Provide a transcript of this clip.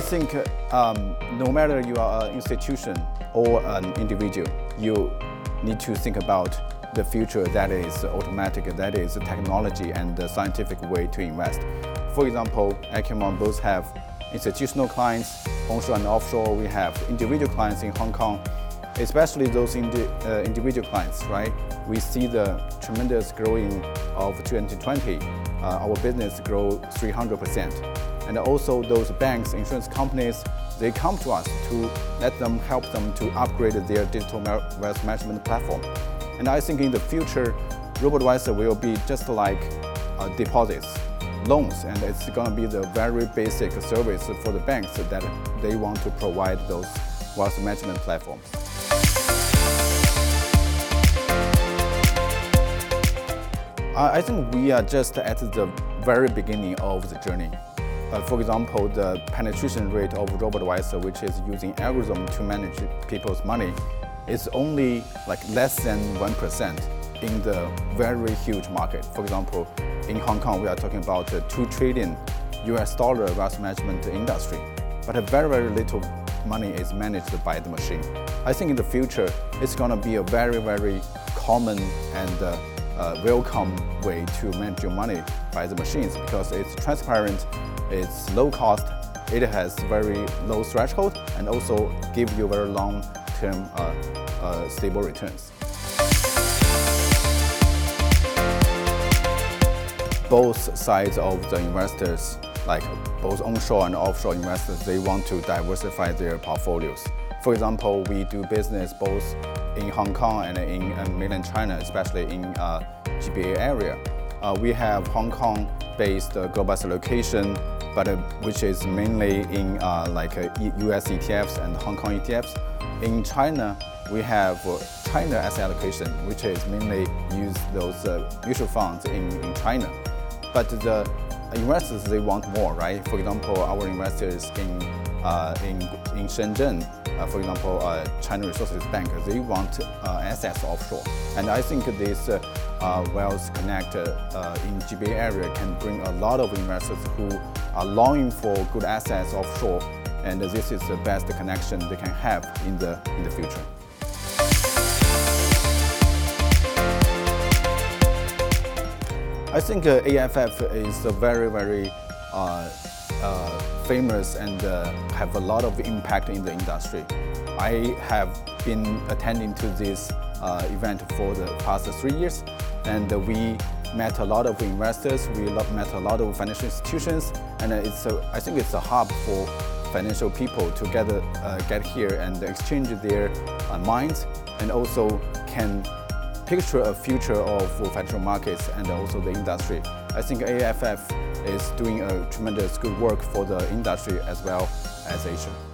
think um, no matter you are an institution or an individual, you need to think about the future that is automatic, that is technology and the scientific way to invest. For example, AQUMON both have institutional clients, onshore and offshore. We have individual clients in Hong Kong, especially those indi uh, individual clients, right? We see the tremendous growing of 2020. Uh, our business grow 300%. And also those banks, insurance companies, they come to us to let them help them to upgrade their digital wealth management platform. And I think in the future, RoboAdvisor will be just like uh, deposits, loans, and it's going to be the very basic service for the banks that they want to provide those wealth management platforms. I think we are just at the very beginning of the journey. Uh, for example, the penetration rate of RoboAdvisor, which is using algorithm to manage people's money, is only like less than 1% in the very huge market. For example, in Hong Kong, we are talking about a 2 trillion US dollar wealth management industry, but a very, very little money is managed by the machine. I think in the future, it's going to be a very, very common and uh, uh, welcome way to manage your money by the machines because it's transparent it's low cost, it has very low threshold, and also give you very long-term uh, uh, stable returns. Both sides of the investors, like both onshore and offshore investors, they want to diversify their portfolios. For example, we do business both in Hong Kong and in mainland China, especially in uh, GBA area. Uh, we have Hong Kong-based uh, global location but uh, which is mainly in uh, like US uh, ETFs and Hong Kong ETFs. In China, we have China asset allocation, which is mainly use those mutual funds in, in China. But the investors, they want more, right? For example, our investors in, in, in Shenzhen, for example, uh, China Resources Bank, they want assets offshore. And I think this Wealth Connect in GBA area can bring a lot of investors who are longing for good assets offshore, and this is the best connection they can have in the, in the future. I think uh, AFF is a very, very uh, uh, famous and uh, have a lot of impact in the industry. I have been attending to this uh, event for the past three years, and we met a lot of investors, we met a lot of financial institutions, and it's a, I think it's a hub for financial people to get, uh, get here and exchange their uh, minds and also can picture a future of financial markets and also the industry. I think AFF is doing a tremendous good work for the industry as well as Asia.